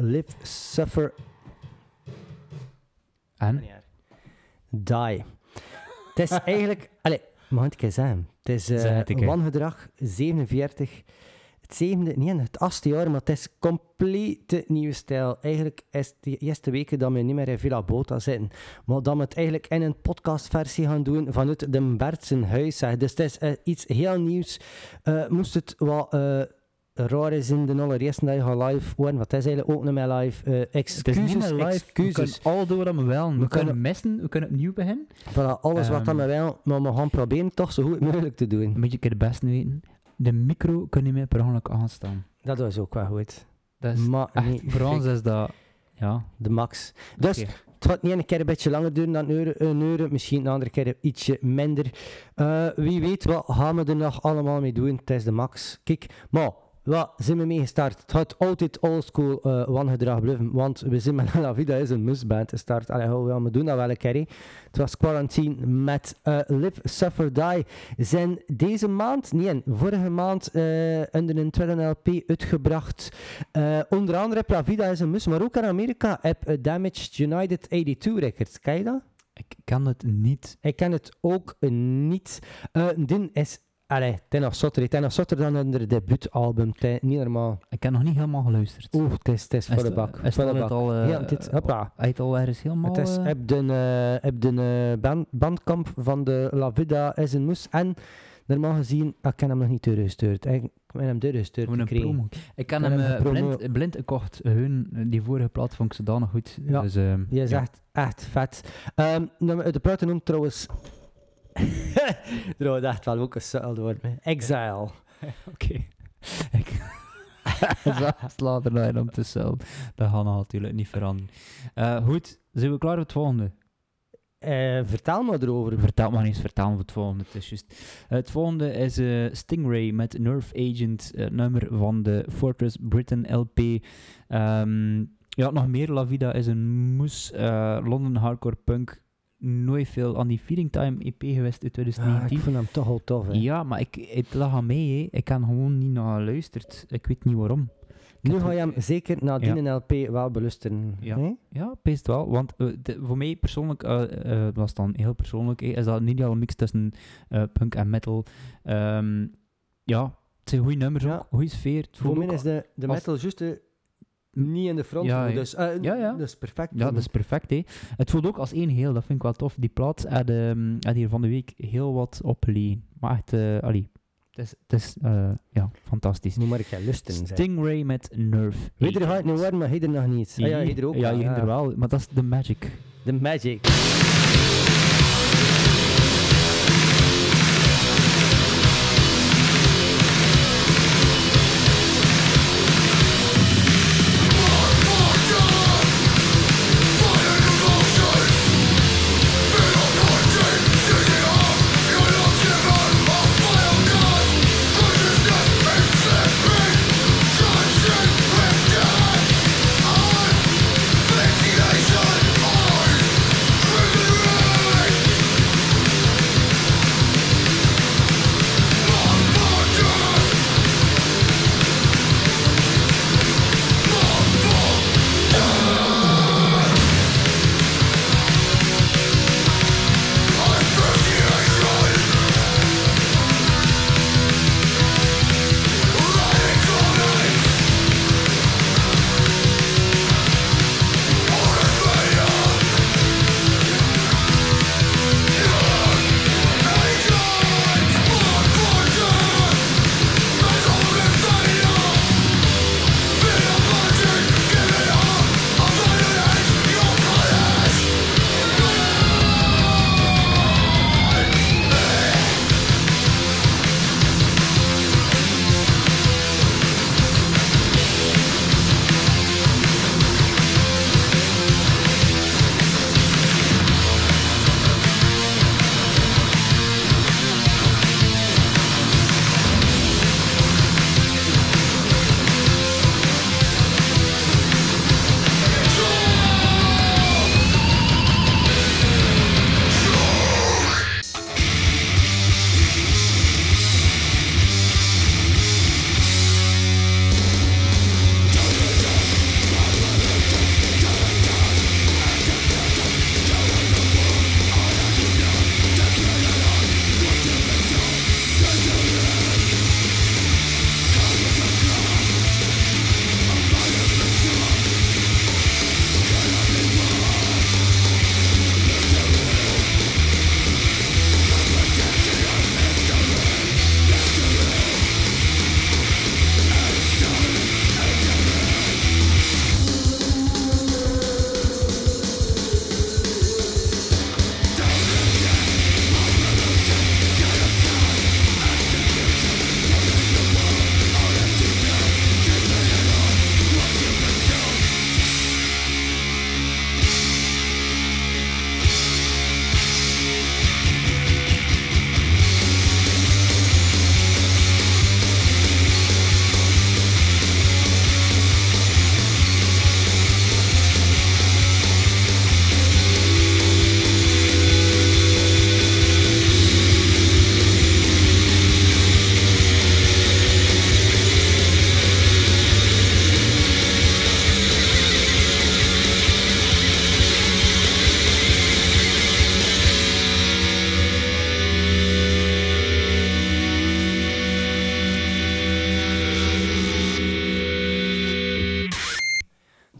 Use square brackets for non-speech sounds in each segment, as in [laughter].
Live, Suffer, En? Die. Het is eigenlijk... [laughs] Allee, mag ik het zeggen? Is eh wangedrag 47. Het zevende, nee, het achtste jaar, maar het is complete nieuwe stijl. Eigenlijk is de eerste weken dat we niet meer in Villa Bota zitten, maar dat we het eigenlijk in een podcastversie gaan doen vanuit de Bertsen huis. Dus het is eh, iets heel nieuws. Eh, moest het wat raar is in de allereerste dat je gaat live horen, wat is eigenlijk ook niet meer live. Eh, Het is excuses, niet meer live. We excuses. kunnen al doen wat we willen. We, We kunnen kunnen- missen, we kunnen opnieuw beginnen. Voilà, alles wat Ehm. dat we wel, maar we gaan proberen toch zo goed mogelijk te doen. Een beetje een keer de beste weten. De micro kun je meer per ongeluk aanstaan. Dat was ook wel goed. Dat is Maar echt, niet voor ons is dat... Ja. de max. Dus het gaat niet een keer een beetje langer duren dan een uur, een uur misschien een andere keer ietsje minder. Eh, wie weet wat gaan we er nog allemaal mee doen. Het is de max. Kijk, maar wat zijn we mee gestart? Het gaat altijd oldschool uh, wangedrag blijven, want we zijn met [laughs] La Vida is een musband gestart. Allee, hoe wel, we doen dat wel een keer. hè. Het was Quarantine met eh, Live, Suffer, Die. Zijn deze maand, nee, vorige maand, eh, onder een tweede LP uitgebracht. Eh, onder andere heb La Vida is een mus, maar ook in Amerika heb eh, Damaged United 82 Records. Ken je dat? Ik kan het niet. Ik ken het ook niet. Eh dit is... Allee, is nog zotter. Zotter dan hun debuutalbum. Niet normaal. Ik heb nog niet helemaal geluisterd. Oeh, het is, het is voor de bak. Is Voor de bak. al... eh, Heel dit, hoppa. Hij al ergens helemaal... Het is eh, heb de, eh, heb de eh, band, bandkamp van de La Vida is een moes. En normaal gezien, ah, ik heb hem nog niet doorgestuurd. Ik heb hem doorgestuurd een gekregen. Ik heb Ik hem eh, een blind, blind gekocht. Hun, eh, die vorige plaat vond ik zodanig goed. Ja. Dus, ehm, Je ja. zegt echt vet. Ehm nou, de platen noemt trouwens... [laughs] wordt echt wel ook een suil door me. Exile. [laughs] Oké. [laughs] Slaat er nou om te zelf. Dat gaat natuurlijk niet veranderen. Eh, goed, zijn we klaar voor het volgende? Eh, vertel me erover. Vertel maar eens, vertel voor het volgende. Het, is. Eh, het volgende is Stingray met Nerve Agent, eh, nummer van de Fortress Britain LP. Ehm, ja, nog meer. La Vida is een moes London hardcore punk. Nooit veel aan die Feeding Time EP geweest uit Ah, 2019. ik vind hem toch al tof. Hè. Ja, maar ik, het lag aan mij. hè. Ik kan gewoon niet naar geluisterd. Ik weet niet waarom. Ik Nu ga je hem zeker na Ja. die LP wel beluisteren. Ja. Ja, best wel. Want eh, de- voor mij persoonlijk, eh, was dan heel persoonlijk, is dat een ideale mix tussen punk en metal. Ehm, ja, het zijn goede nummers Ja. ook, goede sfeer. Het Voor mij ook- is de, de als- metal juist eh, niet in de front. Ja, dus, eh, Ja, ja. Dat is perfect. ja, dat is perfect. Hè. Het voelt ook als één heel, dat vind ik wel tof. Die plaat had, ehm, had hier van de week heel wat opgelegen. Maar echt, eh allee, het is, het is eh, ja, fantastisch. Moet maar een keer lusten zijn. Stingray met Nerve. Iedereen gaat Agent. nu worden, maar iedereen nog niet. Ah, ja, iedereen ook. Ja, wel, ieder wel. Maar dat is de magic. The magic.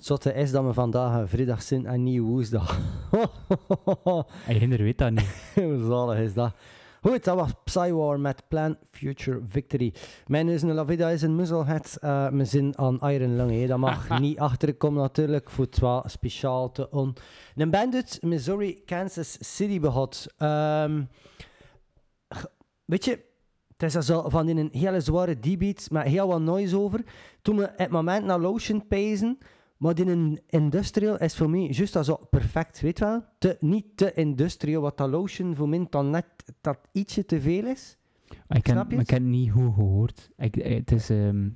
Zotte is dat we vandaag een vrijdag zijn en niet woensdag. [laughs] En Hinder weet dat niet. [laughs] Hoe zalig is dat? Goed, dat was Psywar met Plan Future Victory. Mijn neus en La Vida is een muzzelhead. Uh, we zijn aan Iron Lung. hè. Dat mag [laughs] niet achterkomen natuurlijk. Voor het wel speciaal te on. Een band uit Missouri, Kansas City behad. Ehm, weet je, het is zo van in een hele zware D-beat met heel wat noise over. Toen we het moment naar Lotion pezen, maar in een industrial is voor mij juist zo perfect, weet wel? Te, niet te industrial, wat dat Lotion voor mij dan net dat ietsje te veel is. Ik ken, maar ik heb het niet goed gehoord. Ik, het is, ehm,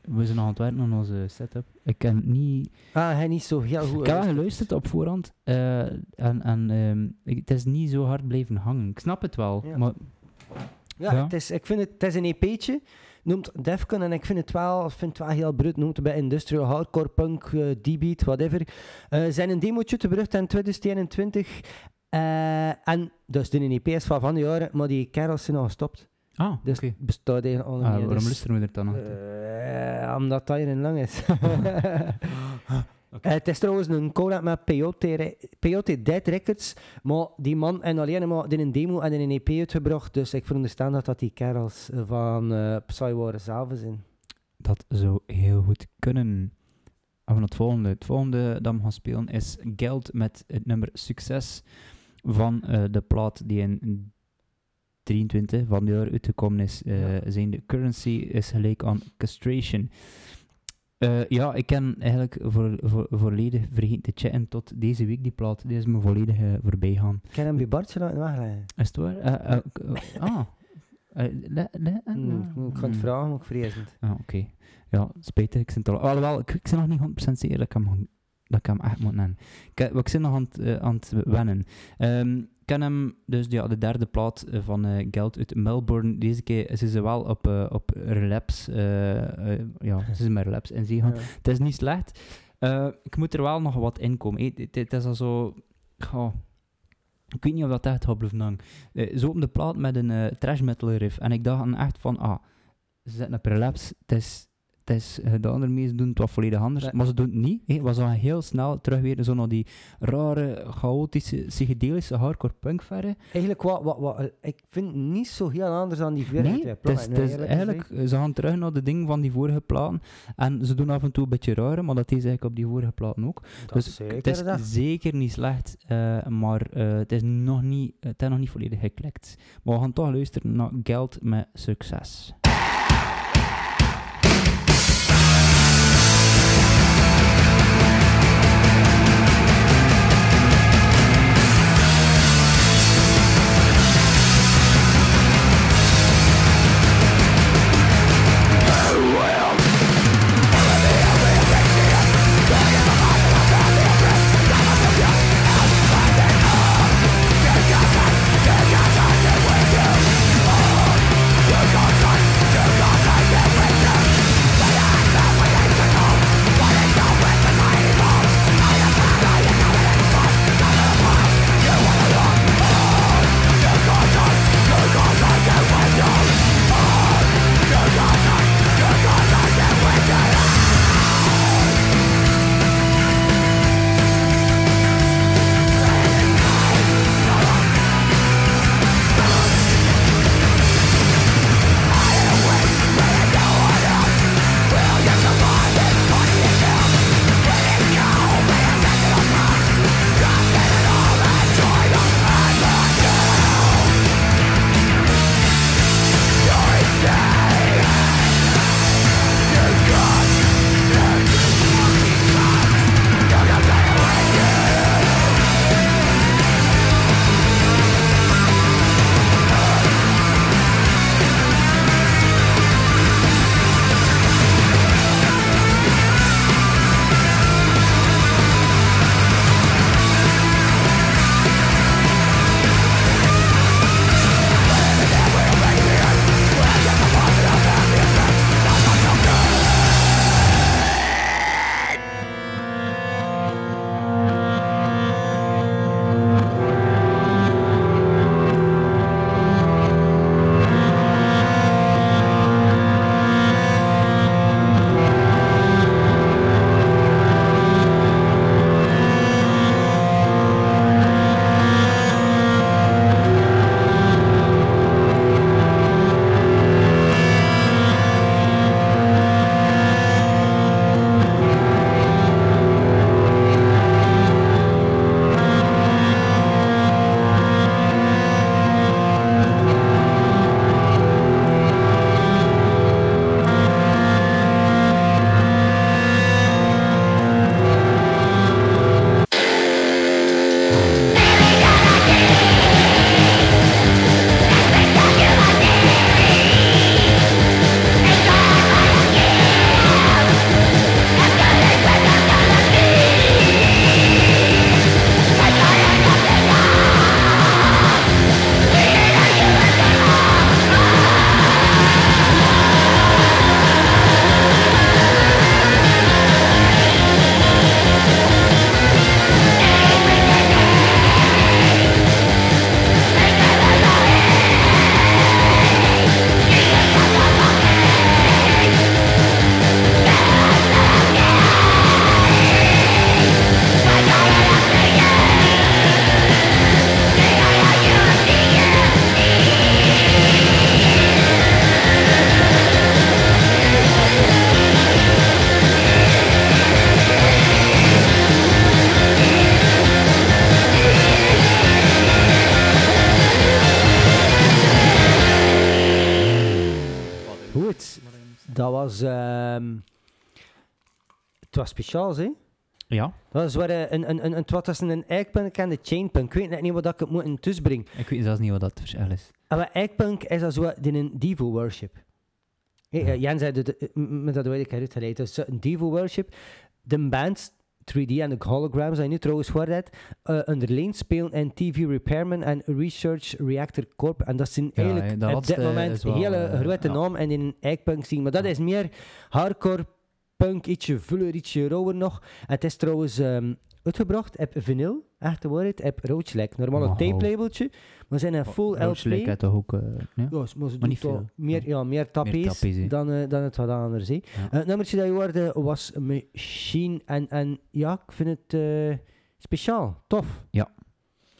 we zijn nog aan het werken aan onze setup. Ik heb het niet... Ah, hij niet zo heel goed. Ik heb geluisterd op voorhand. eh, en en ik- het is niet zo hard blijven hangen. Ik snap het wel. Ja. Maar Ja, Ja. Het, is, ik vind het, het is een EP'tje, noemt Defcon, en ik vind het wel, vind het wel heel brut, noemt het bij industrial, hardcore, punk, eh, D-beat, whatever. Eh zijn een demootje te berucht in 2021. eh, en dus de EP is van van die jaren, maar die kerels zijn al gestopt. ah, Dus bestaat eigenlijk al niet Ah, waarom dus, luisteren we er dan eh, omdat dat hier in lang is. [laughs] [laughs] Eh, het is trouwens een collab met Peyote, Dead Records, maar die man en alleen maar in een demo en in een EP uitgebracht, dus ik veronderstel dat dat die kerels van eh Psywar zelf zijn. Dat zou heel goed kunnen. Naar het volgende. Het volgende dat we gaan spelen is Geld met het nummer Succes van eh, de plaat die in 23 van dit jaar uitgekomen is. Ja. Zijn de currency is gelijk aan castration. Eh, ja, ik ken eigenlijk voor, voor, volledig vergeten te chatten tot deze week die plaat. Die is me volledig eh, voorbij gaan. Ik heb hem bij Bartje laten wegleggen. Is het waar? Eh, eh, ah. [laughs] Le- le- Hmm, ik ga het vragen, maar ik vrees het. Ah, oké. Ja, spijtig. Ik ben, al, alhoewel, ik, ik ben nog niet 100% zeker dat ik hem, dat ik hem echt moet nemen. Ik, ik ben nog aan het, aan het wennen. Ik ken hem, dus ja, de derde plaat eh, van eh, Geld uit Melbourne. Deze keer is ze wel op, eh, op relapse. ja, ze is met relapse in zee gaan. [laughs] Ja. Het is niet slecht. Ik moet er wel nog wat in komen. Het, is al zo... ik weet niet of dat echt gaat blijven hangen. Zo op de plaat met een trash metal riff. En ik dacht dan echt van... Ah, ze zitten op relapse. Het is... Het is, eh, de andere mensen doen het wat volledig anders, Nee. maar ze doen het niet. hè. We zagen heel snel terug weer zo naar die rare, chaotische, psychedelische hardcore punk verre. Eigenlijk, wat, wat, wat, ik vind het niet zo heel anders dan die vorige Nee, platen, eerlijk eigenlijk, eh, ze gaan terug naar de dingen van die vorige platen. En ze doen af en toe een beetje raar, maar dat is eigenlijk op die vorige platen ook. Dat dus zeker, het is dat. zeker niet slecht, eh, maar eh, het, is nog niet, het is nog niet volledig geklikt. Maar we gaan toch luisteren naar Geld met. Succes het was speciaal, hè? Ja, Dat was waar, eh, een, een, een, een, wat een eikpunk en de chainpunk. Ik weet net niet wat ik het moet tussenbrengen. ik weet zelfs niet wat dat verschil is. En wat eikpunk is dat zo in een Devo worship. Hey, eh, Jan zei dat, eh, met dat weet ik uitgeleid. Dus een Devo worship. De band 3D en de holograms zijn nu trouwens voor dat. eh onder Lane spelen en TV Repairman en Research Reactor Corp. En dat zijn Ja, eigenlijk dat op dit moment is hele eh, grote naam en in een eikpunk zien. Maar dat is meer hardcore punk, ietsje vuller, ietsje rauwer nog. En het is trouwens ehm, uitgebracht op vinyl, echte waarheid, op Roachlek. Normaal een Wauw. tape labeltje, maar zijn een full Roach LP. lijkt het toch ook... eh, ja? Ja, maar ze Maar doen niet veel. Meer, ja, meer tappies dan, eh, dan het wat anders. Ja. Eh, het nummertje dat je hoorde was Machine. En, en ja, ik vind het speciaal, tof.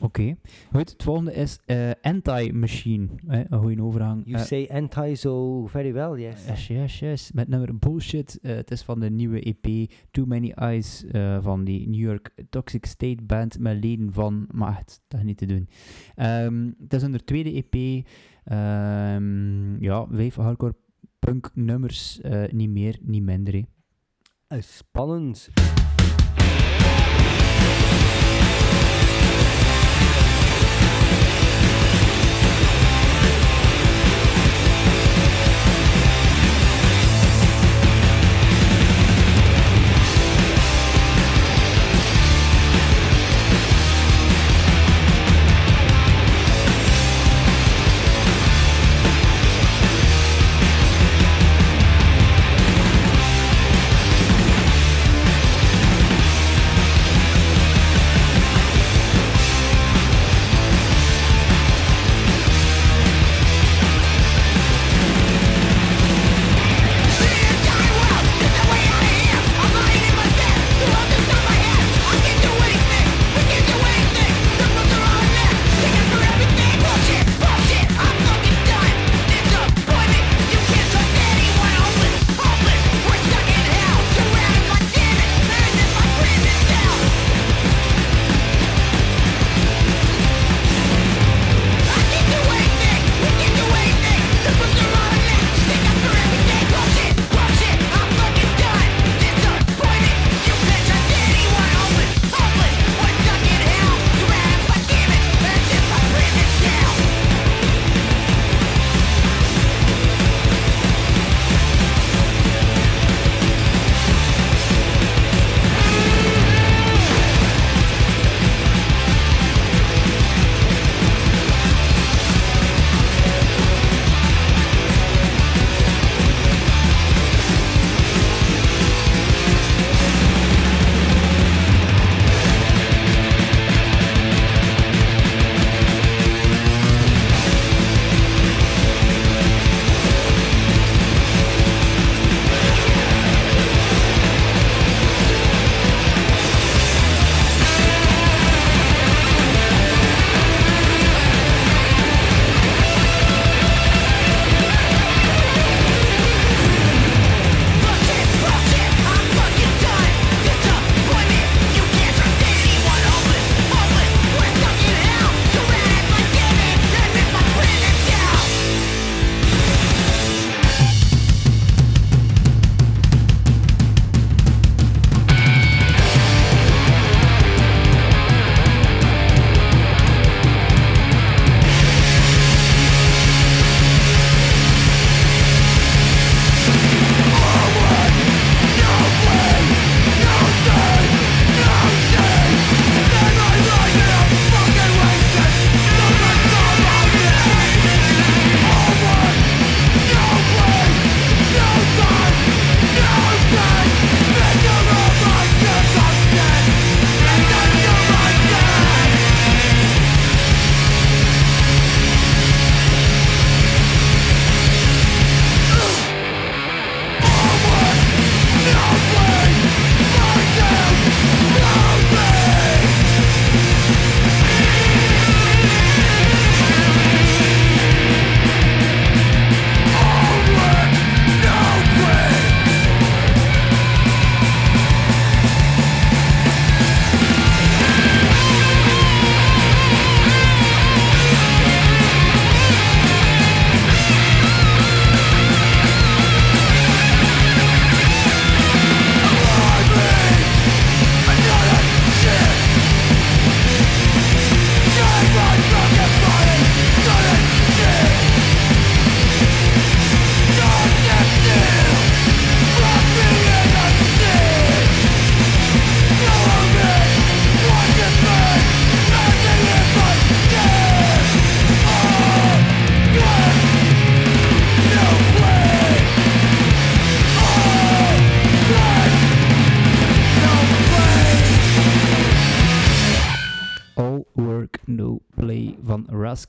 Oké. Goed, het volgende is eh, Anti-Machine. Een goede overgang. You Eh, say anti so very well, yes. Yes, yes, yes. Met nummer Bullshit. Eh, het is van de nieuwe EP Too Many Eyes van die New York Toxic State Band met leden van... Maar echt, dat is niet te doen. Ehm, het is hun tweede EP. Ehm, ja, vijf hardcore punk nummers. niet meer, niet minder. hè. Eh, spannend.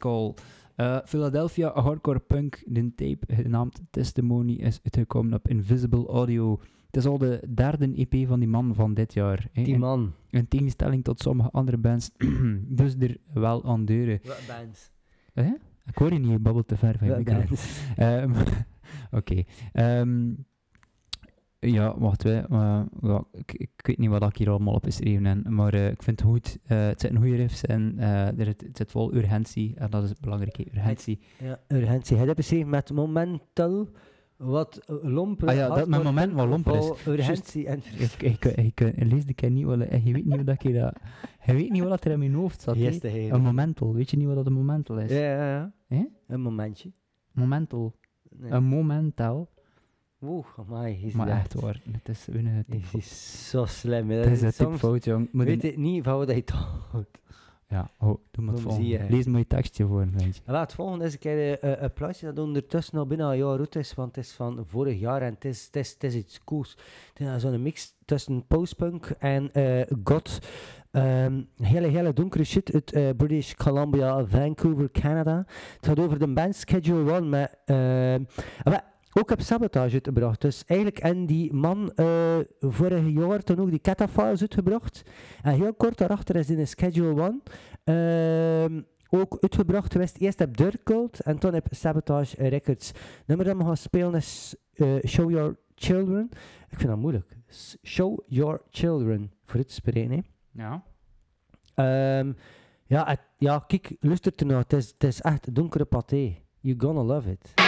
Call. Uh, Philadelphia hardcore punk, de tape genaamd Testimony, is uitgekomen op Invisible Audio. Het is al de derde EP van die man van dit jaar. hè. Die man. In tegenstelling tot sommige andere bands, [clears throat] dus er wel aan deuren. Wat bands? Hè? Ik hoor je niet, je babbelt te ver van je? [laughs] Ehm, [laughs] Oké. Ehm, ja, wacht wij. maar ja, ik, ik weet niet wat ik hier allemaal op geschreven heb, maar eh, ik vind het goed. Eh, het zijn goede riffs en eh, er, het, het zit vol urgentie. En dat is belangrijk, hè, urgentie. Ja, urgentie. Hij heeft beschreven met momental wat eh, lompe. Ah ja, dat met moment wat lomper is. Urgentie en Ik, ik, lees de keer niet wat... Je weet niet wat, ik hier, dat- je weet niet wat er in mijn hoofd zat. Yes. Een momental. Weet je niet wat dat een momental is? Ja, ja, ja. Een momentje. Momental. Nee. Een momental. Oeh, amai, is Maar dat- echt waar. Het is een typfout. is zo slim. hè. Het is een Soms typfout, jong. Moet weet een- ik niet van wat hij houdt. Ja, oh, doe maar het je. volgende. Lees een mooi tekstje voor, je. En laat het volgende is een keer eh, een plaatje dat ondertussen al bijna een jaar oud is, want het is van vorig jaar en het is, het is, het is iets cools. Het is zo'n mix tussen postpunk en eh god. Ehm, hele, hele donkere shit uit eh, British Columbia, Vancouver, Canada. Het gaat over de band Schedule One met... ook heb Sabotage uitgebracht. Dus eigenlijk en die man eh, vorig jaar toen ook die Catafiles uitgebracht. En heel kort daarachter is in de Schedule One ehm, ook uitgebracht geweest. Eerst heb Dirt Cult en toen heb Sabotage Records. Nummer dat we gaan spelen is eh, Show Your Children. Ik vind dat moeilijk. Show Your Children. Voor het spreken, hè. Ja. Ehm, ja, het- ja, kijk, luister ernaar. Het is, het is echt donkere paté. You're gonna love it.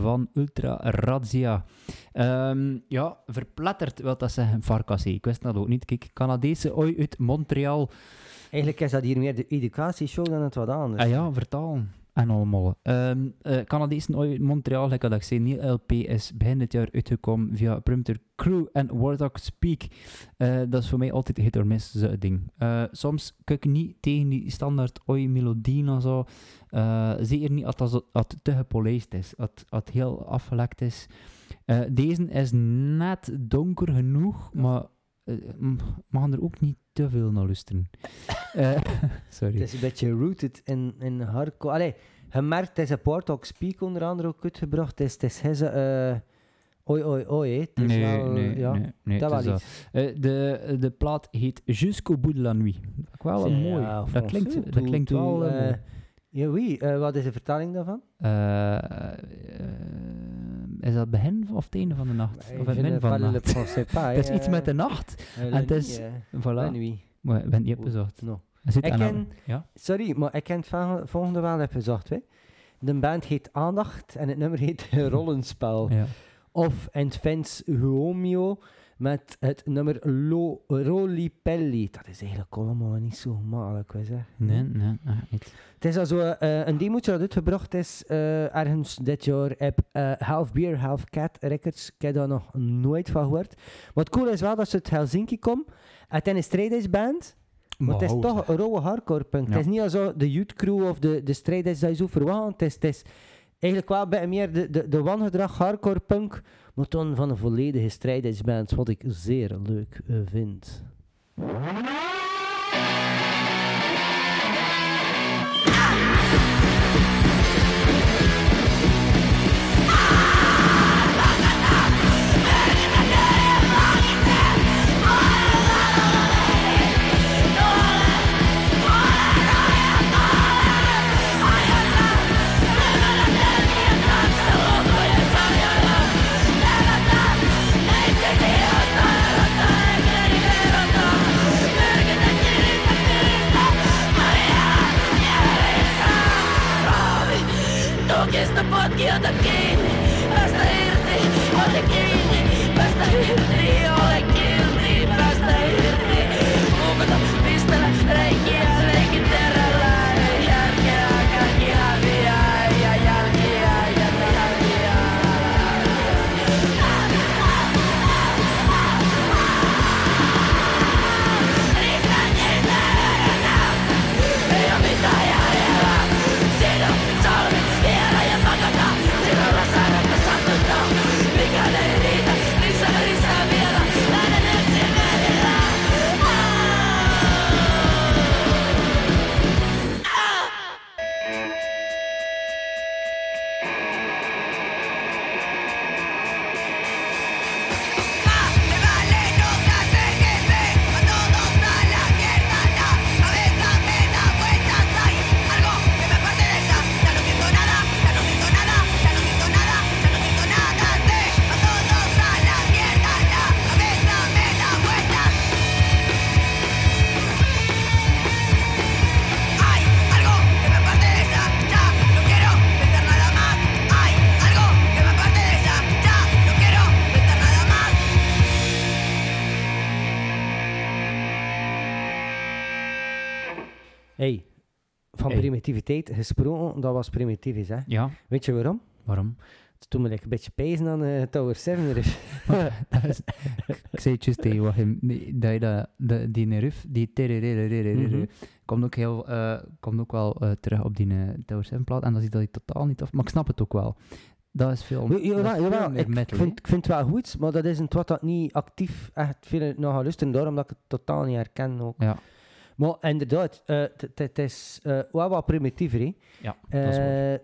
Van Ultra Razzia. Ehm, ja, verpletterd wil dat zeggen, Farkas. Ik wist dat ook niet. Kijk, Canadese ooi uit Montreal. Eigenlijk is dat hier meer de educatieshow dan het wat anders. Ah ja, vertalen. En allemaal. Um, uh, Canadezen uit Montreal, like ik zei, nieuw LP is begin dit jaar uitgekomen via Prompter Crew en Warthog Speak. Uh, dat is voor mij altijd hit or miss ding. Uh, soms kijk ik niet tegen die standaard oi melodie of zo. Zeker niet als het te gepolijst is, als het heel afgelekt is. deze is net donker genoeg, maar mag er ook niet te veel naar luisteren. uh, [laughs] [laughs] sorry. Het is een beetje rooted in, in hardcore. Allee, je merkt, het is een Speak onder andere ook uitgebracht. Het is, het is uh, oi, oi, oi. Het is nee, wel, nee, ja, nee, nee, dat wel iets. Uh, de, de plaat heet Jusqu'au bout de la nuit. Dat wel mooi. Ja, dat, klinkt, dat klinkt wel... Uh, ja, wie? Uh, wat is de vertaling daarvan? Uh, is dat begin of het einde van de nacht? of het begin van de nacht? [laughs] het is iets met de nacht. en het is... Voilà. Maar ik ben niet bezocht. No. Ik ken, ja? Sorry, maar ik ken het volgende wel. Hè. De band heet Aandacht en het nummer heet [laughs] Rollenspel. Ja. Of in het Fins Huomio met het nummer Lo Rolipelli. Dat is eigenlijk allemaal niet zo makkelijk, wij zeggen. Nee, nee, niet. Het is also uh, een demo dat uitgebracht is uh, ergens dit jaar op uh, Half Beer, Half Cat Records. Ik heb daar nog nooit van gehoord. Wat cool is wel dat ze uit Helsinki komen. Het is een strijders band. Maar het is toch een rauwe hardcore punk. Het is niet zo de youth crew of de, de strijders dat je zo verwacht. Het is, het is eigenlijk wel bij meer de, de, de wangedrag hardcore punk. Maar van een volledige strijdersband, wat ik zeer leuk uh, vind. Yeah. [laughs] primitiviteit gesproken, dat was primitief, hè? Ja. Weet je waarom? Waarom? Toen me een beetje pezen aan uh, Tower 7 [laughs] ik zei het tegen wat dat je die nerf, die komt ook, heel, uh, komt ook wel uh, terug op die uh, Tower 7 plaat en dan ziet dat hij totaal niet af, maar ik snap het ook wel. Dat is veel, ja, ik, metal, vind, ik vind het wel goed, maar dat is een wat dat niet actief echt veel nog gaan luisteren, daarom dat ik het totaal niet herken ook. Ja. Maar inderdaad, het uh, is uh, wel wat primitiever. Hè? Ja, dat is waar.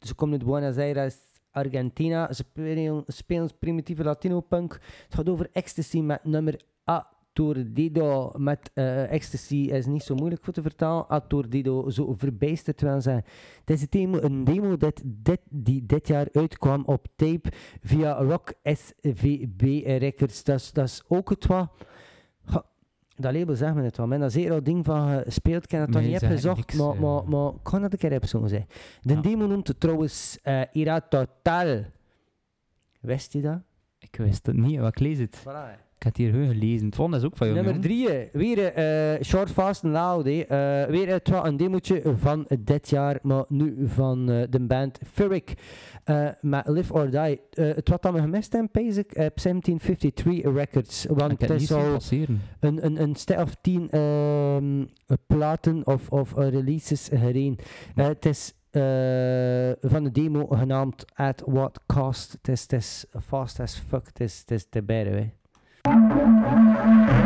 Ze komen uit Buenos Aires, Argentina. Ze spelen, spelen primitieve Latino-punk. Het gaat over ecstasy met nummer Aturdido. Met uh, ecstasy is niet zo moeilijk voor te vertalen. Aturdido, zo verbijsterd wel zijn. Het is een demo, een demo dat dit, die dit jaar uitkwam op tape via Rock SVB Records. Dat is ook het wat dat label zegt me het wel. Men dat zeker al ding van gespeeld, ik heb dat niet zeg gezocht, maar, eh. maar, maar ik kan dat een keer hebben zo zeggen. De demo noemt het trouwens eh Ira Total. Wist je dat? Ik wist het niet, maar ik lees het. Voilà. Ik had hier gewoon gelezen. Het volgende is ook van jou. Nummer drie, eh, weer eh Short Fast and Loud. eh. Weer het was een demootje van dit jaar, maar nu van eh, de band Furic. met Live or Die. Het wat dat we gemist hebben, basic, op 1753 Records. Want heb het is al een, een, een stel of tien ehm, platen of, of releases gereden. Het is van de demo genaamd At What Cost. Het is, fast as fuck. Het is, het is te beide, hè.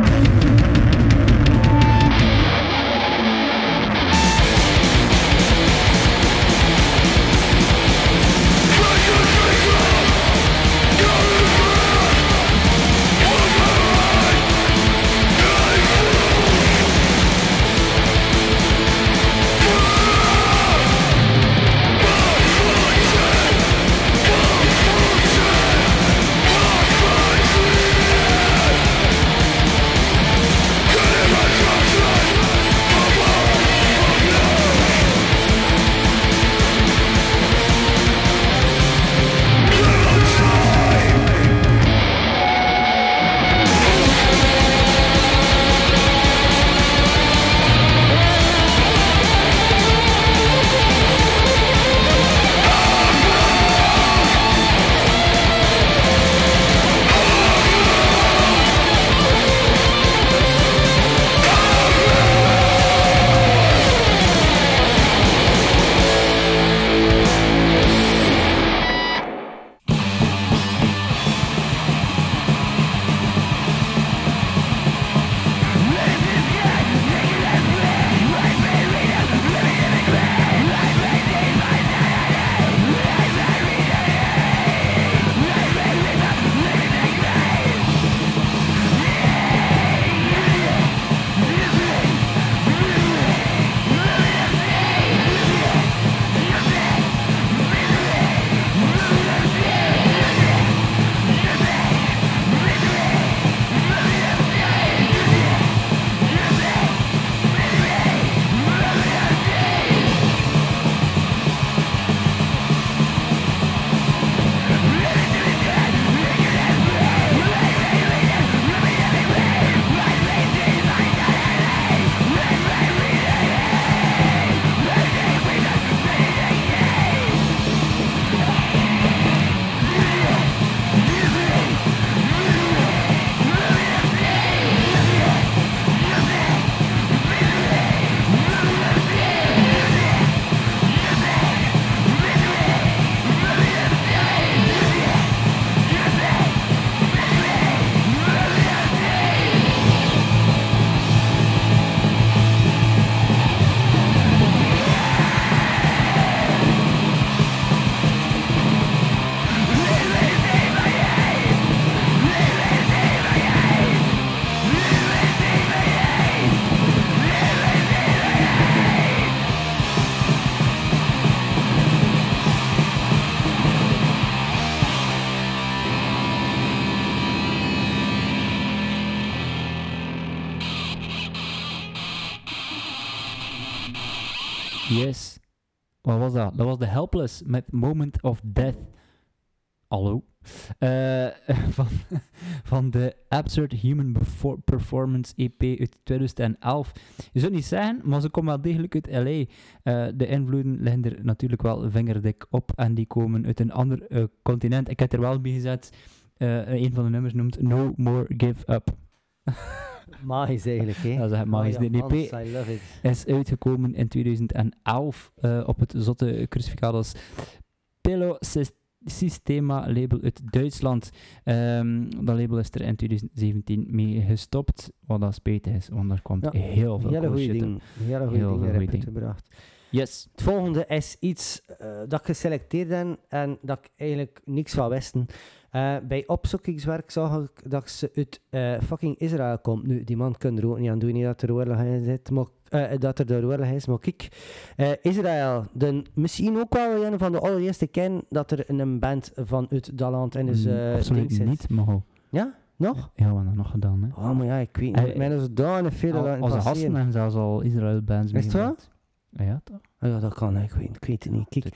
Yes. Wat was dat? Dat was The Helpless met Moment of Death. Hallo. Eh, [laughs] van, van de Absurd Human Performance EP uit 2011. Je zou niet zeggen, maar ze komen wel degelijk uit LA. Eh, de invloeden liggen er natuurlijk wel vingerdik op en die komen uit een ander eh, continent. Ik heb er wel bij gezet, een van de nummers noemt No More Give Up. [laughs] Magisch eigenlijk, hè? Dat is echt magisch. De EP is uitgekomen in 2011 eh, op het zotte Crucificados Pillow Sys- Systema label uit Duitsland. Ehm, dat label is er in 2017 mee gestopt, wat dat spijtig is, want daar komt Ja, heel veel Hele goede shit in. ding. Hele goede Heel dingen ik gebracht. Yes. Het volgende is iets eh, dat ik geselecteerd heb en dat ik eigenlijk niks van wisten. Eh, bij opzoekingswerk zag ik dat ze uit eh, fucking Israël komt. Nu, die man kan er ook niet aan doen, niet dat er oorlog in zit, maar, eh, dat er de oorlog is. Maar kijk, Israël, de, misschien ook wel een van de allereerste kennen dat er een band van uit dat land in is. Mm, eh, Absoluut zit. niet, maar. Ja? Nog? Ja, we hebben dat nog gedaan. Hè. Oh, maar ja, ik weet niet. Mijn is daar veel Al- laten Onze gasten en zelfs al Israël-bands Is het Ja, toch? Oh ja, dat kan, hè. ik weet, ik weet het niet. Kijk,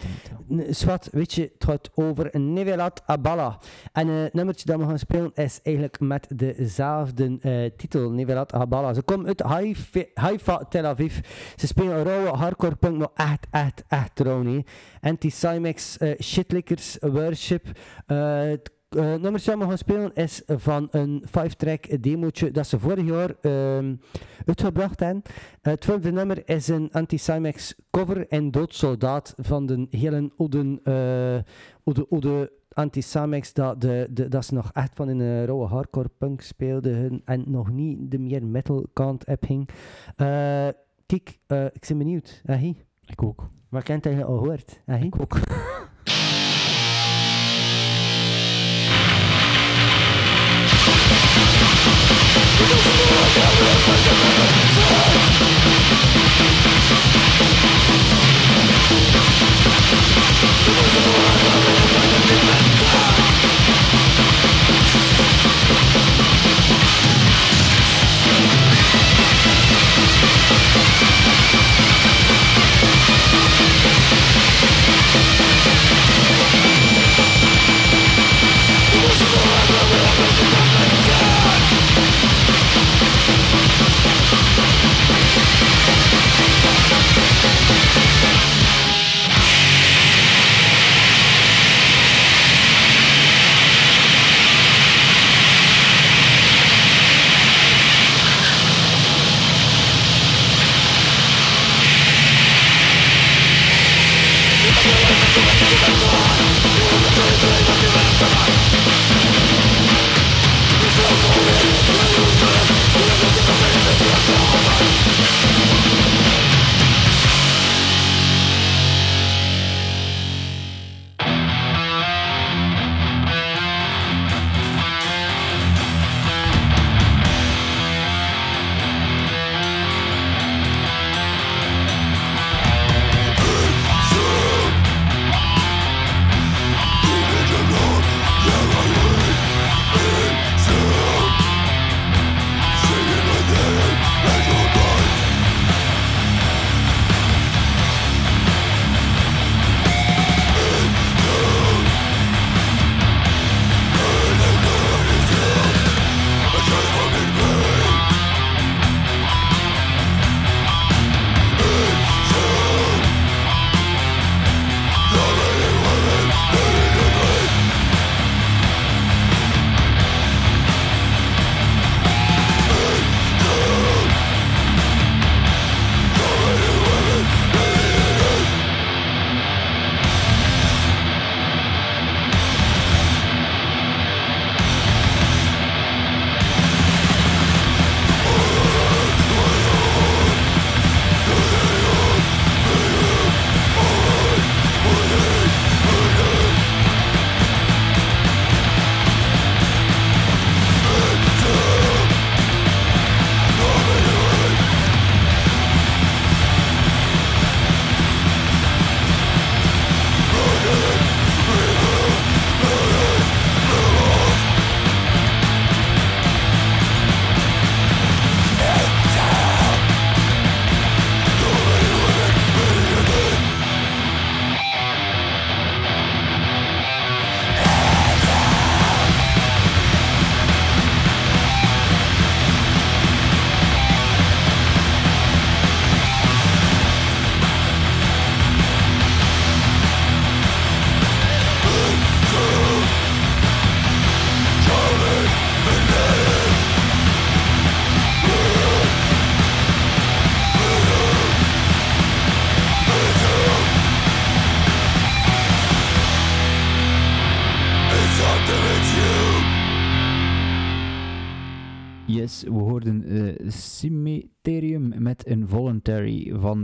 Swat, weet je, het gaat over Nevelat Abala. En eh, het nummertje dat we gaan spelen is eigenlijk met dezelfde eh, titel, Nevelat Abala. Ze komen uit Haifa, Haifa, Tel Aviv. Ze spelen rauwe hardcore punk, maar echt, echt, echt niet. Anti-Cymex, eh, Shitlickers, Worship. Het eh, nummertje dat we gaan spelen is van een 5-track demootje dat ze vorig jaar ehm, uitgebracht hebben. Het vijfde nummer is een Anti-Cymex cover en Doodsoldaat van de hele oude, eh oude, oude Anti-Cymex dat, de, de, dat ze nog echt van in een rauwe hardcore punk speelden en nog niet de meer metal kant op ging. Eh, kijk, ik ben benieuwd. Hey. Ik ook. Waar kent hij al gehoord? Ik ook. Yes, we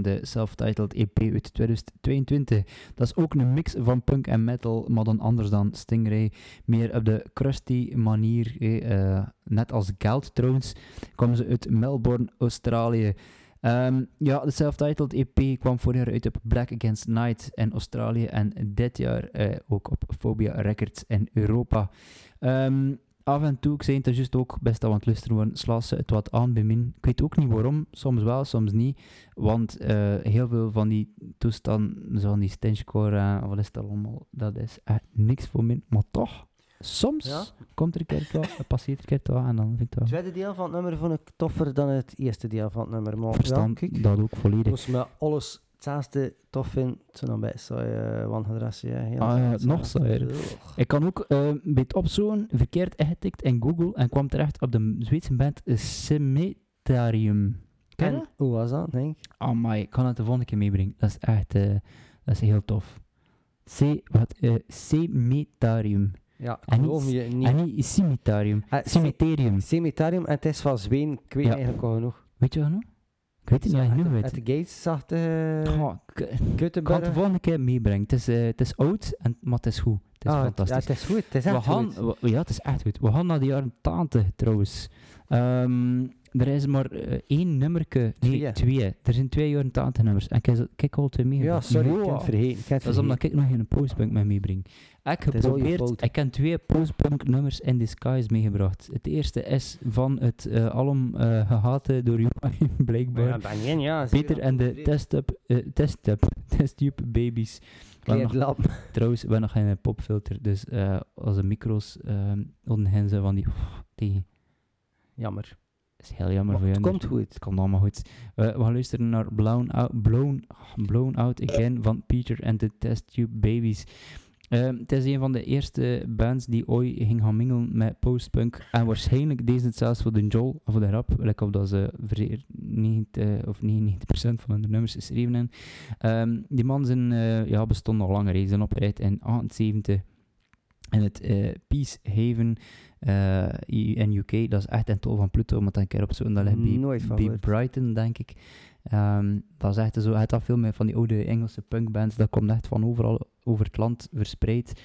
de self-titled EP uit 2022. Dat is ook een mix van punk en metal, maar dan anders dan Stingray. Meer op de crusty manier, eh, net als Geld trouwens, kwamen ze uit Melbourne, Australië. Ehm, ja, de self-titled EP kwam vorig jaar uit op Black Against Night in Australië en dit jaar eh, ook op Phobia Records in Europa. Ehm, af en toe, ik zei het er juist ook, best aan het luisteren worden, slaat ze het wat aan bij min. Ik weet ook niet waarom, soms wel, soms niet. Want eh, heel veel van die toestanden, zoals die stenchcore, uh, wat is dat allemaal, dat is echt niks voor min. Maar toch, soms Ja? komt er een keer wat, passeert er een keer wat en dan vind ik het Het wel tweede deel van het nummer vond ik toffer dan het eerste deel van het nummer. Maar verstand, ja, kijk, dat ook volledig. als me alles hetzelfde tof vindt, zo dan bij uh, wangedrasje. Ja, Ah, ja, nog saaier. Ik kan ook eh, bij het opzoeken verkeerd ingetikt in Google en kwam terecht op de Zweedse band Cemetarium. Ken je hoe was dat, denk ik? Amai, ik kan het de volgende keer meebrengen. Dat is echt, eh, dat is heel tof. C, wat, eh Cemetarium. Ja, En niet- je niet. En niet Cemetarium. Ah, ce- Cemeterium. Cemeterium en het is van Zweden. Ik weet Ja. eigenlijk al genoeg. Weet je nog? Ik weet het niet, Uit. Uit de gates zag de Goh, ik- Ik kan het de volgende keer meebrengen. Het is, eh, het is oud, en, maar het is goed. Het is Ah, fantastisch. Ja, het is goed. Het is We echt gaan, goed. we- ja, het is echt goed. We gaan naar de jaren 80 trouwens. Ehm, er is maar eh, één nummerke. Nee, Twee. twee. Er zijn twee jaren 80 nummers. En ik heb kijk al twee meer. Ja, sorry, ik heb het vergeten. Ik heb het Dat is omdat ik nog geen postpunk met meebreng. Ik geprobeerd, ik heb twee postpunk nummers in disguise meegebracht. Het eerste is van het eh alom eh gehate door Joachim, [laughs] blijkbaar. Ja, ben ja. Peter en de test-up, test-up, [laughs] test-tube babies. Nog-. [laughs] Trouwens, we hebben nog geen popfilter, dus als de micro's uh, onderheen zijn van die tegen. Jammer. Is heel jammer Maar voor het komt goed. Het komt allemaal goed. We we gaan luisteren naar Blown Out, Blown, Blown Out Again van Peter en de Test Tube Babies. Ehm, het is een van de eerste bands die ooit ging gaan mingelen met postpunk. En waarschijnlijk deze het zelfs voor de Joel, of voor de rap, like of dat ze vereer 90 of 99% van hun nummers geschreven hebben. Ehm, die man zijn, eh, ja, bestond nog langer. Hij zijn opgericht in 78 in het eh, Peace Haven eh, in UK. Dat is echt een tol van Pluto, maar dan een keer op zo'n dat ligt Nooit van bij. Brighton, denk ik. Ehm, dat is echt zo, het had veel meer van die oude Engelse punkbands, dat komt echt van overal over het land verspreid.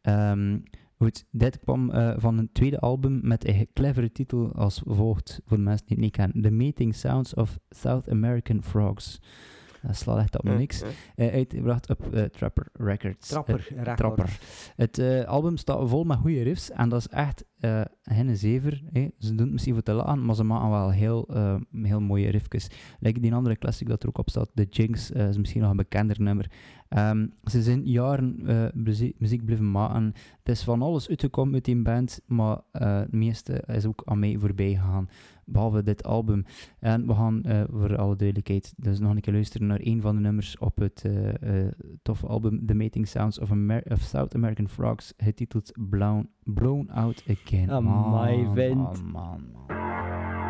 Ehm, goed, dit kwam eh, van een tweede album met een clevere titel als volgt, voor de mensen die het niet kennen. The Mating Sounds of South American Frogs. Dat slaat echt op niks. Eh, uitgebracht op eh, Trapper Records. Trapper. Eh, record. Trapper. Het eh, album staat vol met goede riffs en dat is echt eh hen zever. Ze doen het misschien voor te lachen, maar ze maken wel heel, eh, heel mooie riffjes. Like die andere classic dat er ook op staat, The Jinx, eh, is misschien nog een bekender nummer. Ehm, ze zijn jaren eh, muzie- muziek blijven maken. Het is van alles uitgekomen met die band, maar eh, het meeste is ook aan mij voorbij gegaan. Behalve dit album. En we gaan eh, voor alle duidelijkheid dus nog een keer luisteren naar een van de nummers op het eh, toffe album The Mating Sounds of, Amer- of South American Frogs, getiteld Blown, Blown Out Again. Amai, Man, vent. man, man, man.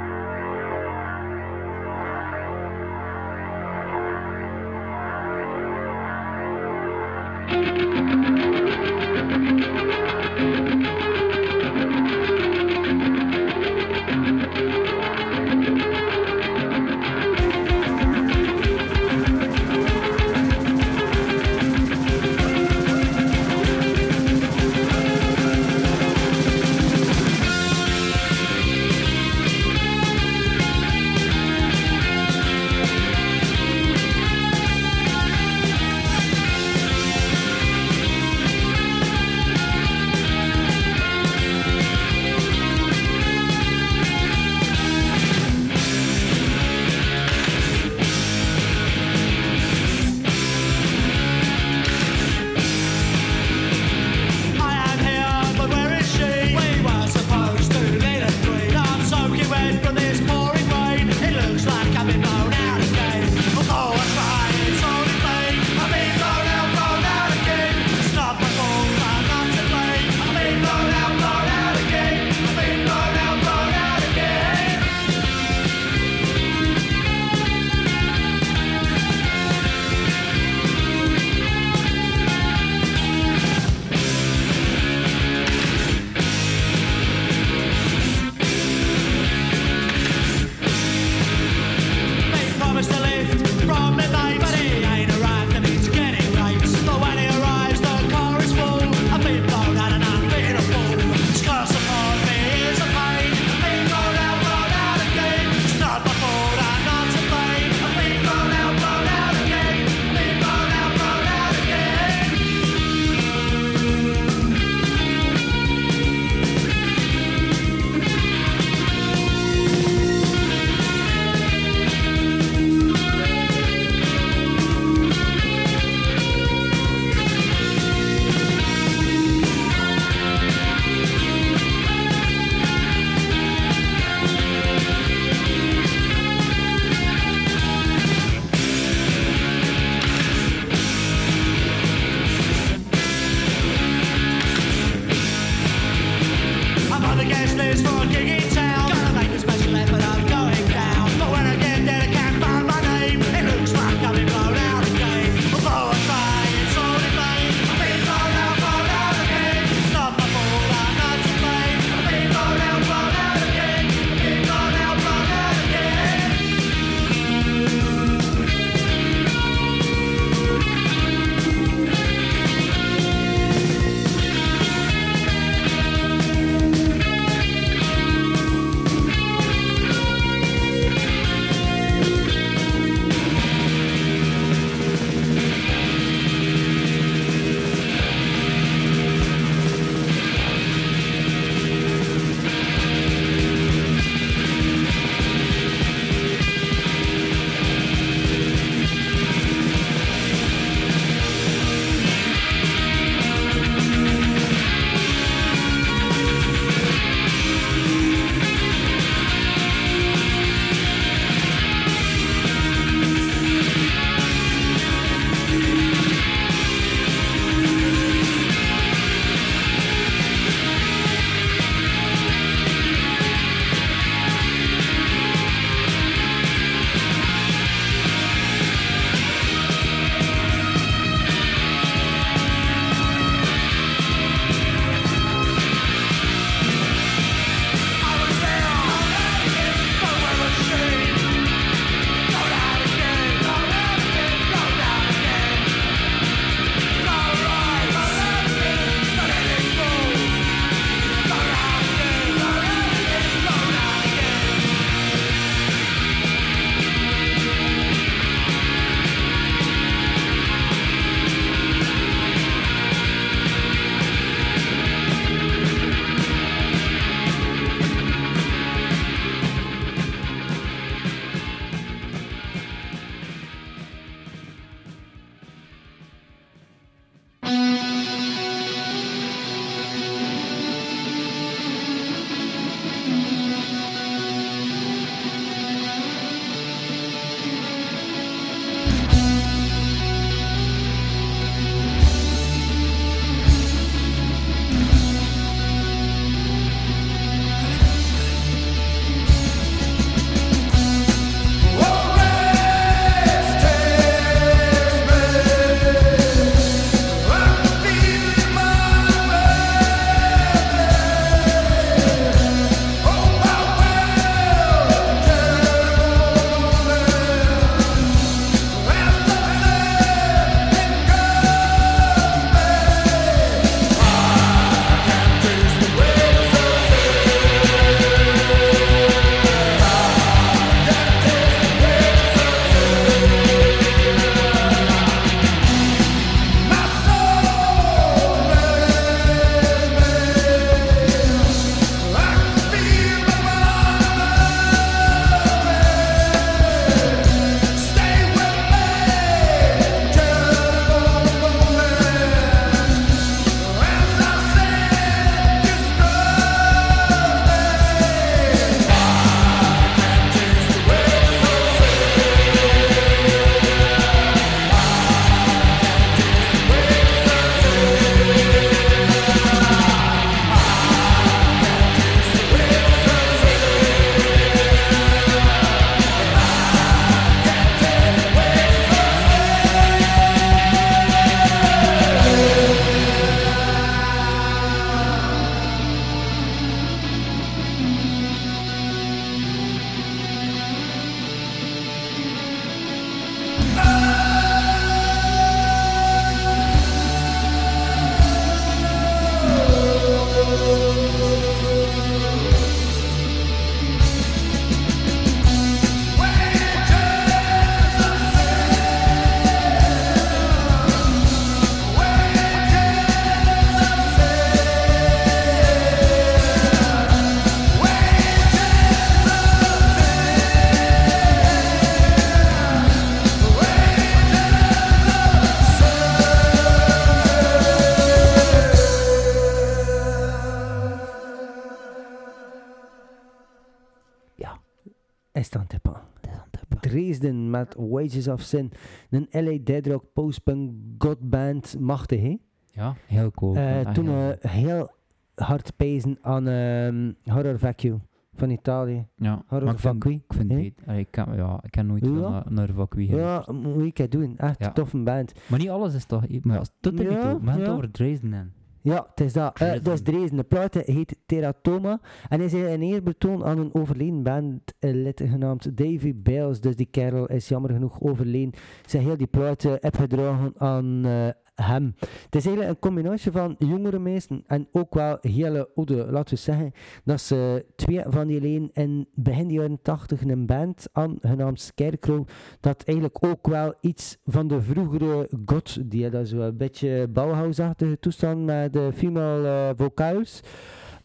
Wages of Sin. Een LA Dead Rock post-punk godband. Machtig, hè? Ja, heel cool. Eh, Echt toen we heel hard pezen aan ehm, Horror Vacuum van Italië. Ja, Horror maar ik vind, Vacui. ik vind het... allee, Ik ken, ja, ik ken nooit Ja. naar, naar Vacui geluisterd. Ja, moet een keer doen. Echt Ja. een toffe band. Maar niet alles is toch... Maar ja, tot er niet Ja, toe. We hebben het over Dresden en... Ja, het is dat. Eh, dat is. Dresden. De plaat heet Teratoma. En is een eerbetoon aan een overleden bandlid genaamd Davy Bales. Dus die kerel is jammer genoeg overleden. Ze heel die plaat eh, opgedragen aan eh, hem. Het is eigenlijk een combinatie van jongere mensen en ook wel hele oude, laten we zeggen, dat ze twee van die leen in begin jaren 80 een band aan, genaamd Scarecrow, dat eigenlijk ook wel iets van de vroegere God, die dat zo een beetje Bauhaus-achtige toestand met de female eh, vocals.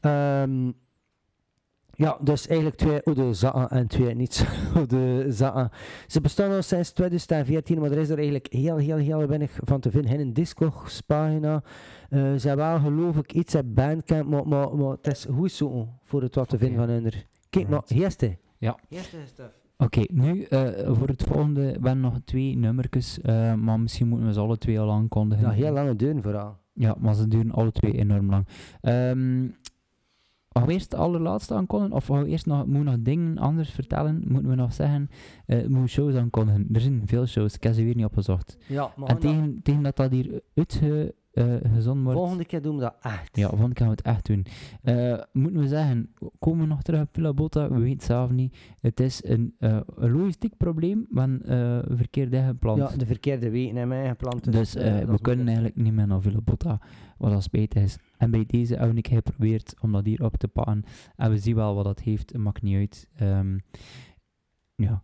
Ehm, ja, dus eigenlijk twee oude zakken en twee niet [laughs] oude zakken. Ze bestaan al sinds 2014, maar er is er eigenlijk heel, heel, heel weinig van te vinden. In een Discogs-pagina. Eh, ze hebben wel, geloof ik, iets op Bandcamp, maar, maar, maar het is goed zo voor het wat te vinden van hun. Kijk, maar, Right. eerste. Ja. Eerste stuff. Oké, nu eh, voor het volgende. We hebben nog twee nummertjes, eh, maar misschien moeten we ze alle twee al aankondigen. Ja, heel lange deuren vooral. Ja, maar ze duren alle twee enorm lang. Ehm gaan we eerst de allerlaatste aankondigen? Of we eerst nog, moeten we nog dingen anders vertellen? Moeten we nog zeggen? eh moeten we shows aankondigen? Er zijn veel shows, ik heb ze weer niet opgezocht. Ja, maar En tegen, tegen dat dat hier uitgezonden wordt... volgende keer doen we dat echt. Ja, volgende keer gaan we het echt doen. Eh, moeten we zeggen, komen we nog terug op Villa Botta? We weten het zelf niet. Het is een, eh, een logistiek probleem, want eh verkeerd ingeplant. Ja, de verkeerde wegen in mijn geplant. Dus eh, eh, dat we kunnen eigenlijk niet meer naar Villa Botta, wat dat spijt is. En bij deze heb ik geprobeerd om dat hier op te pakken. En we zien wel wat dat heeft, het maakt niet uit. Ehm, ja,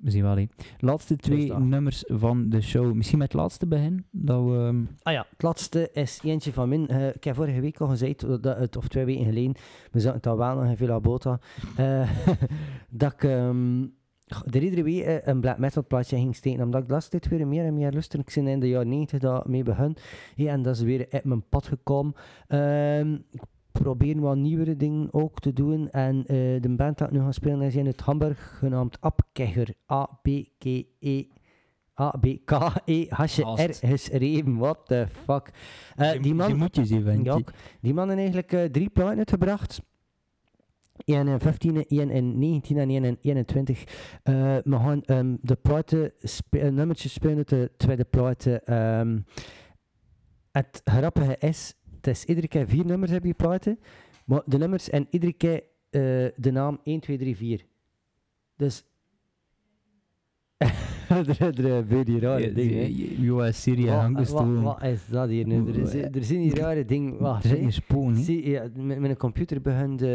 we zien wel. Laatste twee nummers van de show. Misschien met het laatste begin. Dat we, ehm, Ah ja, het laatste is eentje van min. Eh, ik heb vorige week al gezegd, dat het, of twee weken geleden, we zaten al wel nog in Villa Bota, eh, [laughs] dat ik ehm, er iedere week eh, een black metal plaatje ging steken, omdat ik laatste tijd weer meer en meer luister. Ik ben in de jaren 90 dat mee begon. Ja, en dat is weer uit mijn pad gekomen. Ehm, ik probeer wat nieuwere dingen ook te doen. En eh, de band dat ik nu ga spelen is in het Hamburg, genaamd Abkegger. A-B-K-E. A-B-K-E-H-R Haast. geschreven. What the fuck. Eh, die man... moet je zien. Ja, die man heeft eigenlijk drie platen uitgebracht. Eén in 15, één in 19 en één in 21. Eh, we gaan ehm, de platen, spe- eh, nummertjes spelen de tweede platen. Ehm, het grappige is, het is iedere keer vier nummers heb je platen, maar de nummers en iedere keer eh, de naam 1, 2, 3, 4. Dus... [laughs] er, gebeuren hier rare dingen. Jo, Syrië Wat- dus wat, wat is dat hier nu? Er, is, er zijn hier rare dingen. Wacht, Er zit een spoon. Zie, ja, een computer begint eh,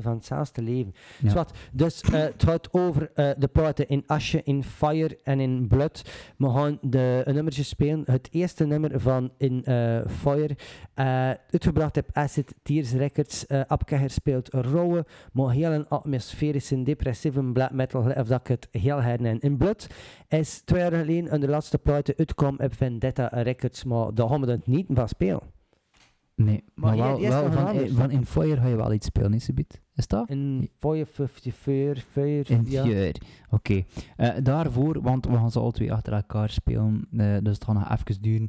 van hetzelfde leven. Ja. Zwat, dus eh, het gaat over eh, de platen in Asje, in Fire en in Blood. We gaan de een nummertje spelen. Het eerste nummer van in eh, Fire, eh, uitgebracht op Acid Tears Records. Uh, speelt rauwe, maar heel een atmosferische, depressieve black metal, of dat ik het heel hernen. In Blood is twee jaar geleden de laatste platen uitkwam op Vendetta Records, maar daar gaan we het niet van spelen. Nee, maar, Maar wel, van, een anders. van In Fire ga je wel iets spelen, is het? Is dat? In Fire 54, Fire, In ja. Fire. Oké. Eh, daarvoor, want we gaan ze alle twee achter elkaar spelen, eh, dus het gaat nog even duren.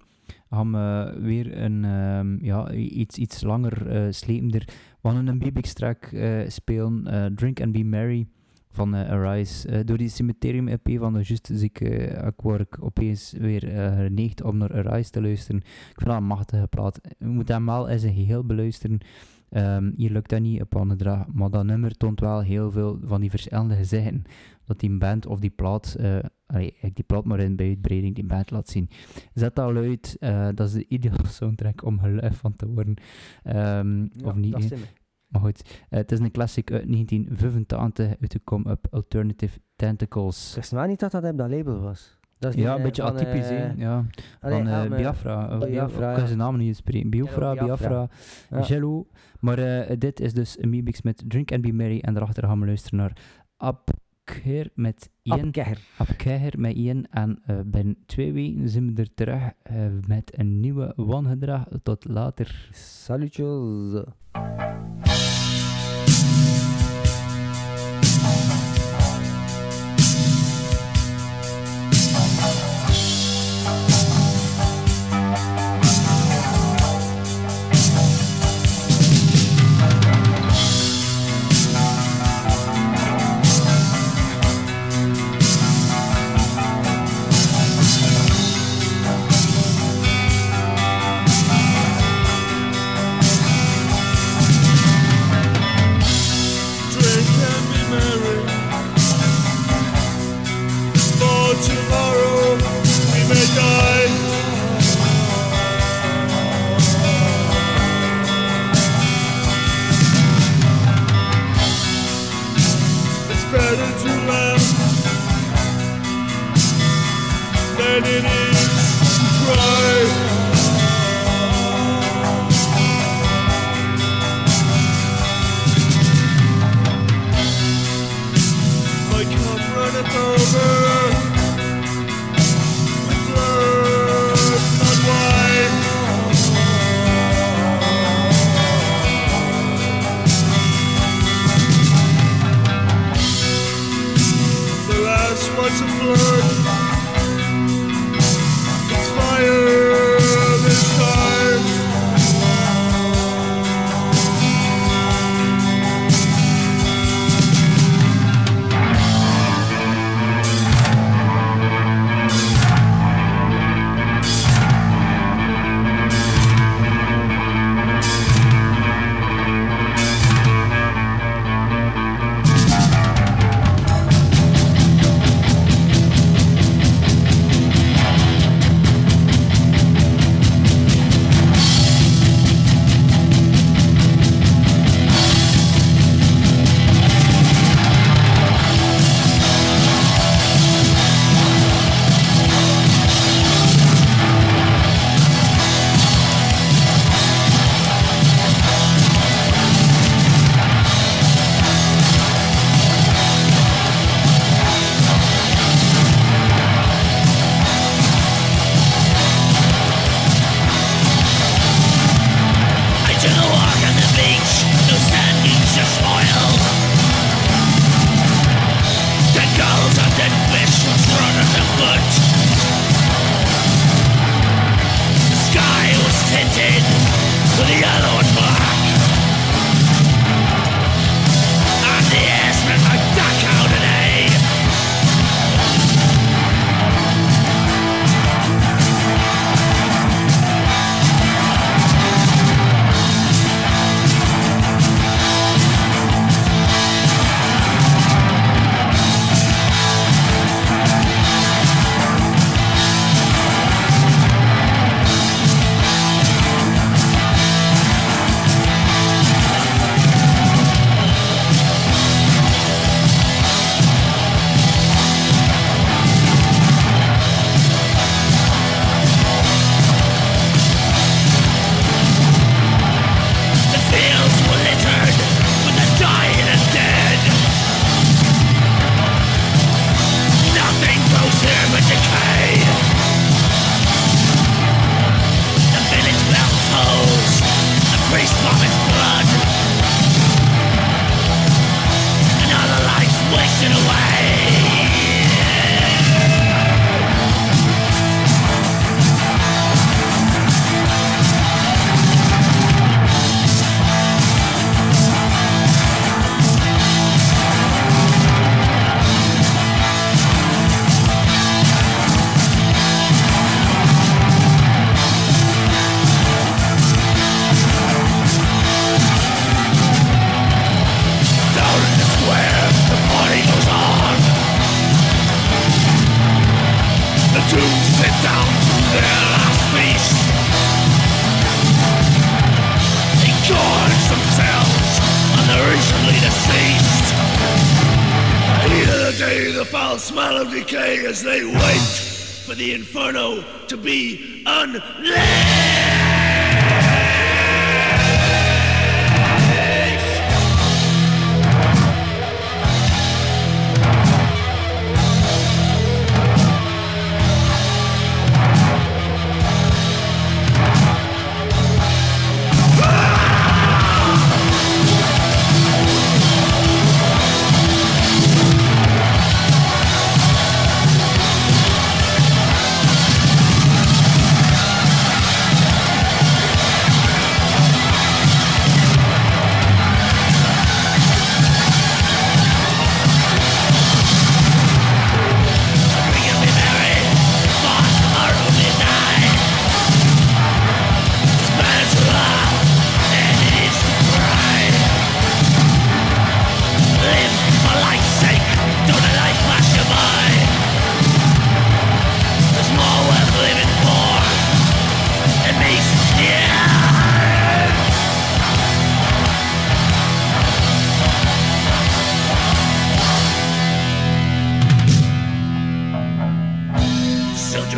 Gaan we weer een, ehm, ja, iets, iets langer, eh slepender. We gaan een BBX-track eh, spelen, Drink and Be Merry van eh, Arise. Eh, door die Cemeterium EP van de Just zie ik, eh, ik word opeens weer geneigd om naar Arise te luisteren. Ik vind dat een machtige plaat. Je moet hem wel in zijn geheel beluisteren. Ehm, hier lukt dat niet op een draag, maar dat nummer toont wel heel veel van die verschillende gezichten. Dat die band of die plaat, eh allee, ik die plaat maar in bij uitbreiding die band laat zien. Zet dat luid, eh, dat is de ideale soundtrack om geluid van te worden. Ehm, Ja, of niet, dat. Maar goed. eh, het is een classic uit 1985, uitgekomen op Alternative Tentacles. Ik wist wel niet dat dat op dat label was. Dat is Ja, een eh, beetje atypisch, hè. eh, Ja, allee, van maar- Biafra. eh, Biafra, ik kan zijn naam niet uitspreken. Biafra, Biafra. Ja. Jello. Maar dit is dus een remix met Drink and Be Merry. En daarachter gaan we luisteren naar Abkeer met Ian. Abkegger. Abkeer met Ian. En binnen twee weken zijn we er terug met een nieuwe wangedrag. Tot later. Salutjes. Inferno to be unleashed.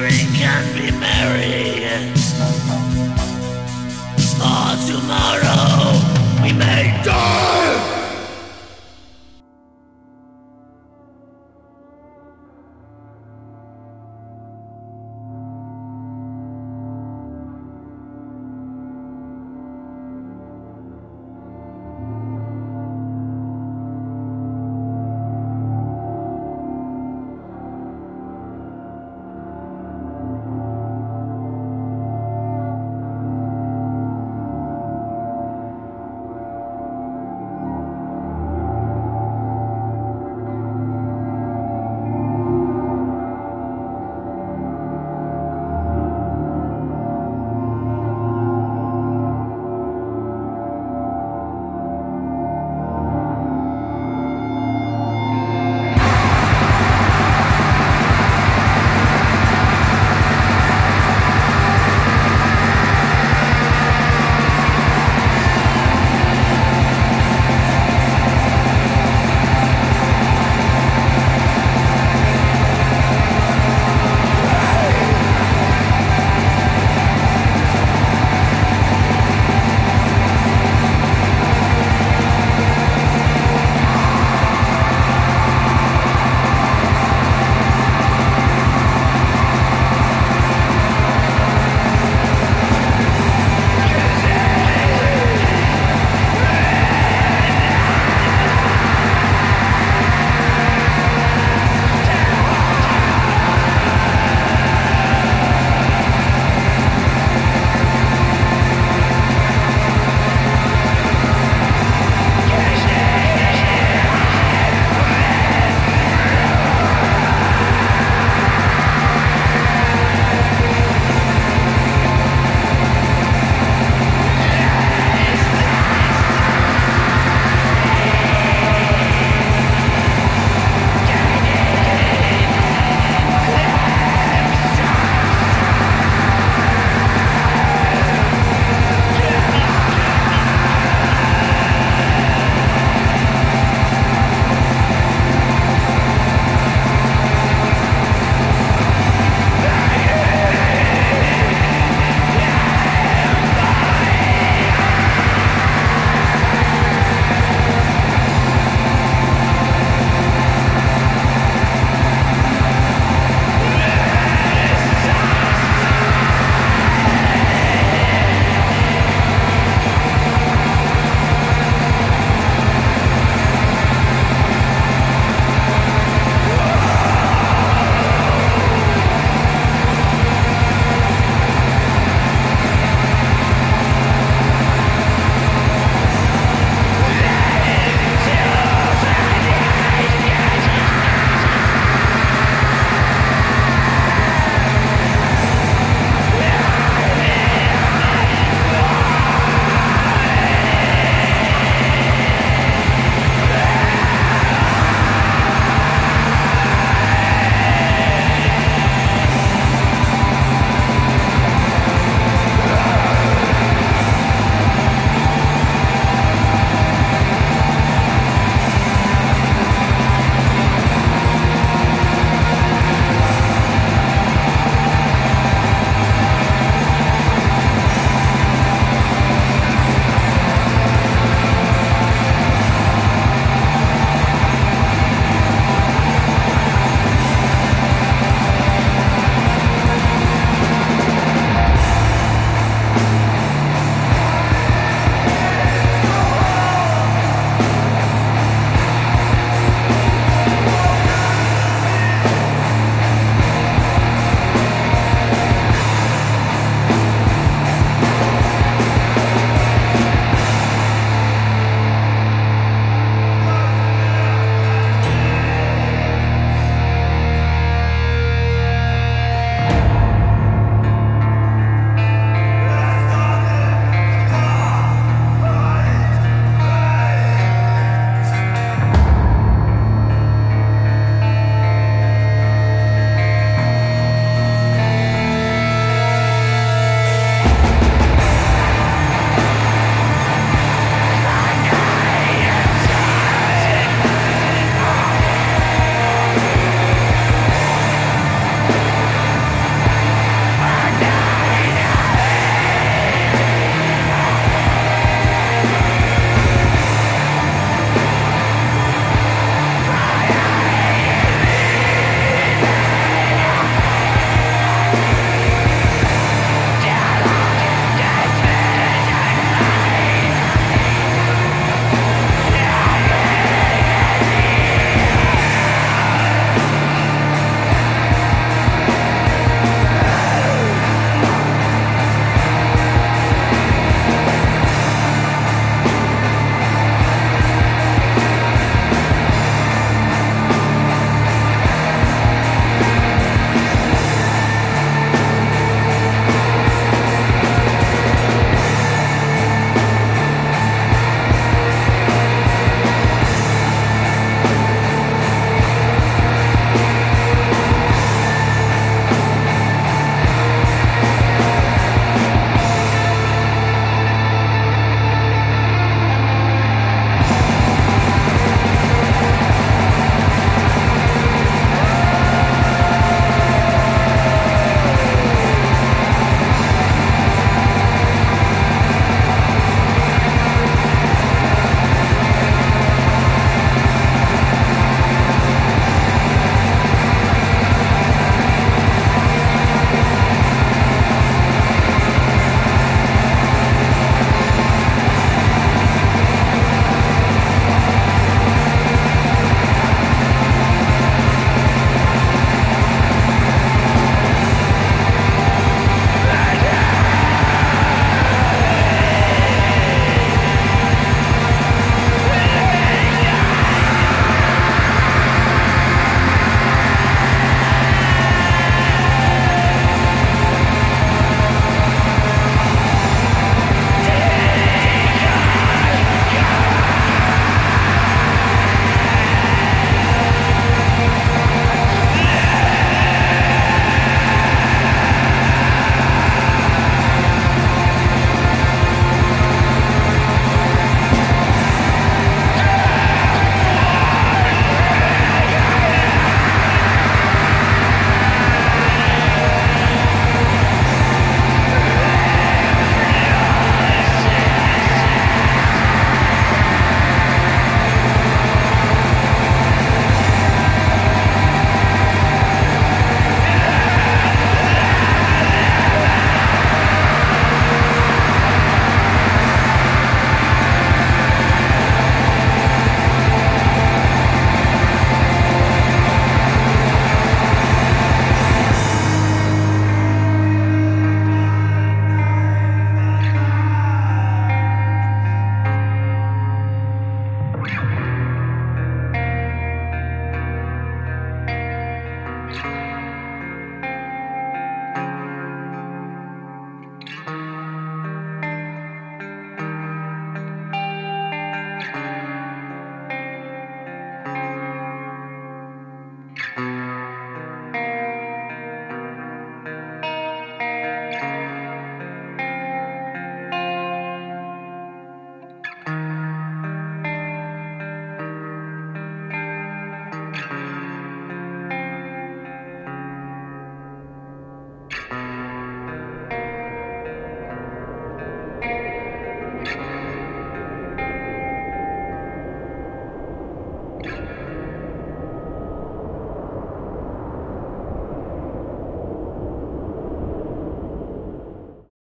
Drink and be merry. For tomorrow we may die.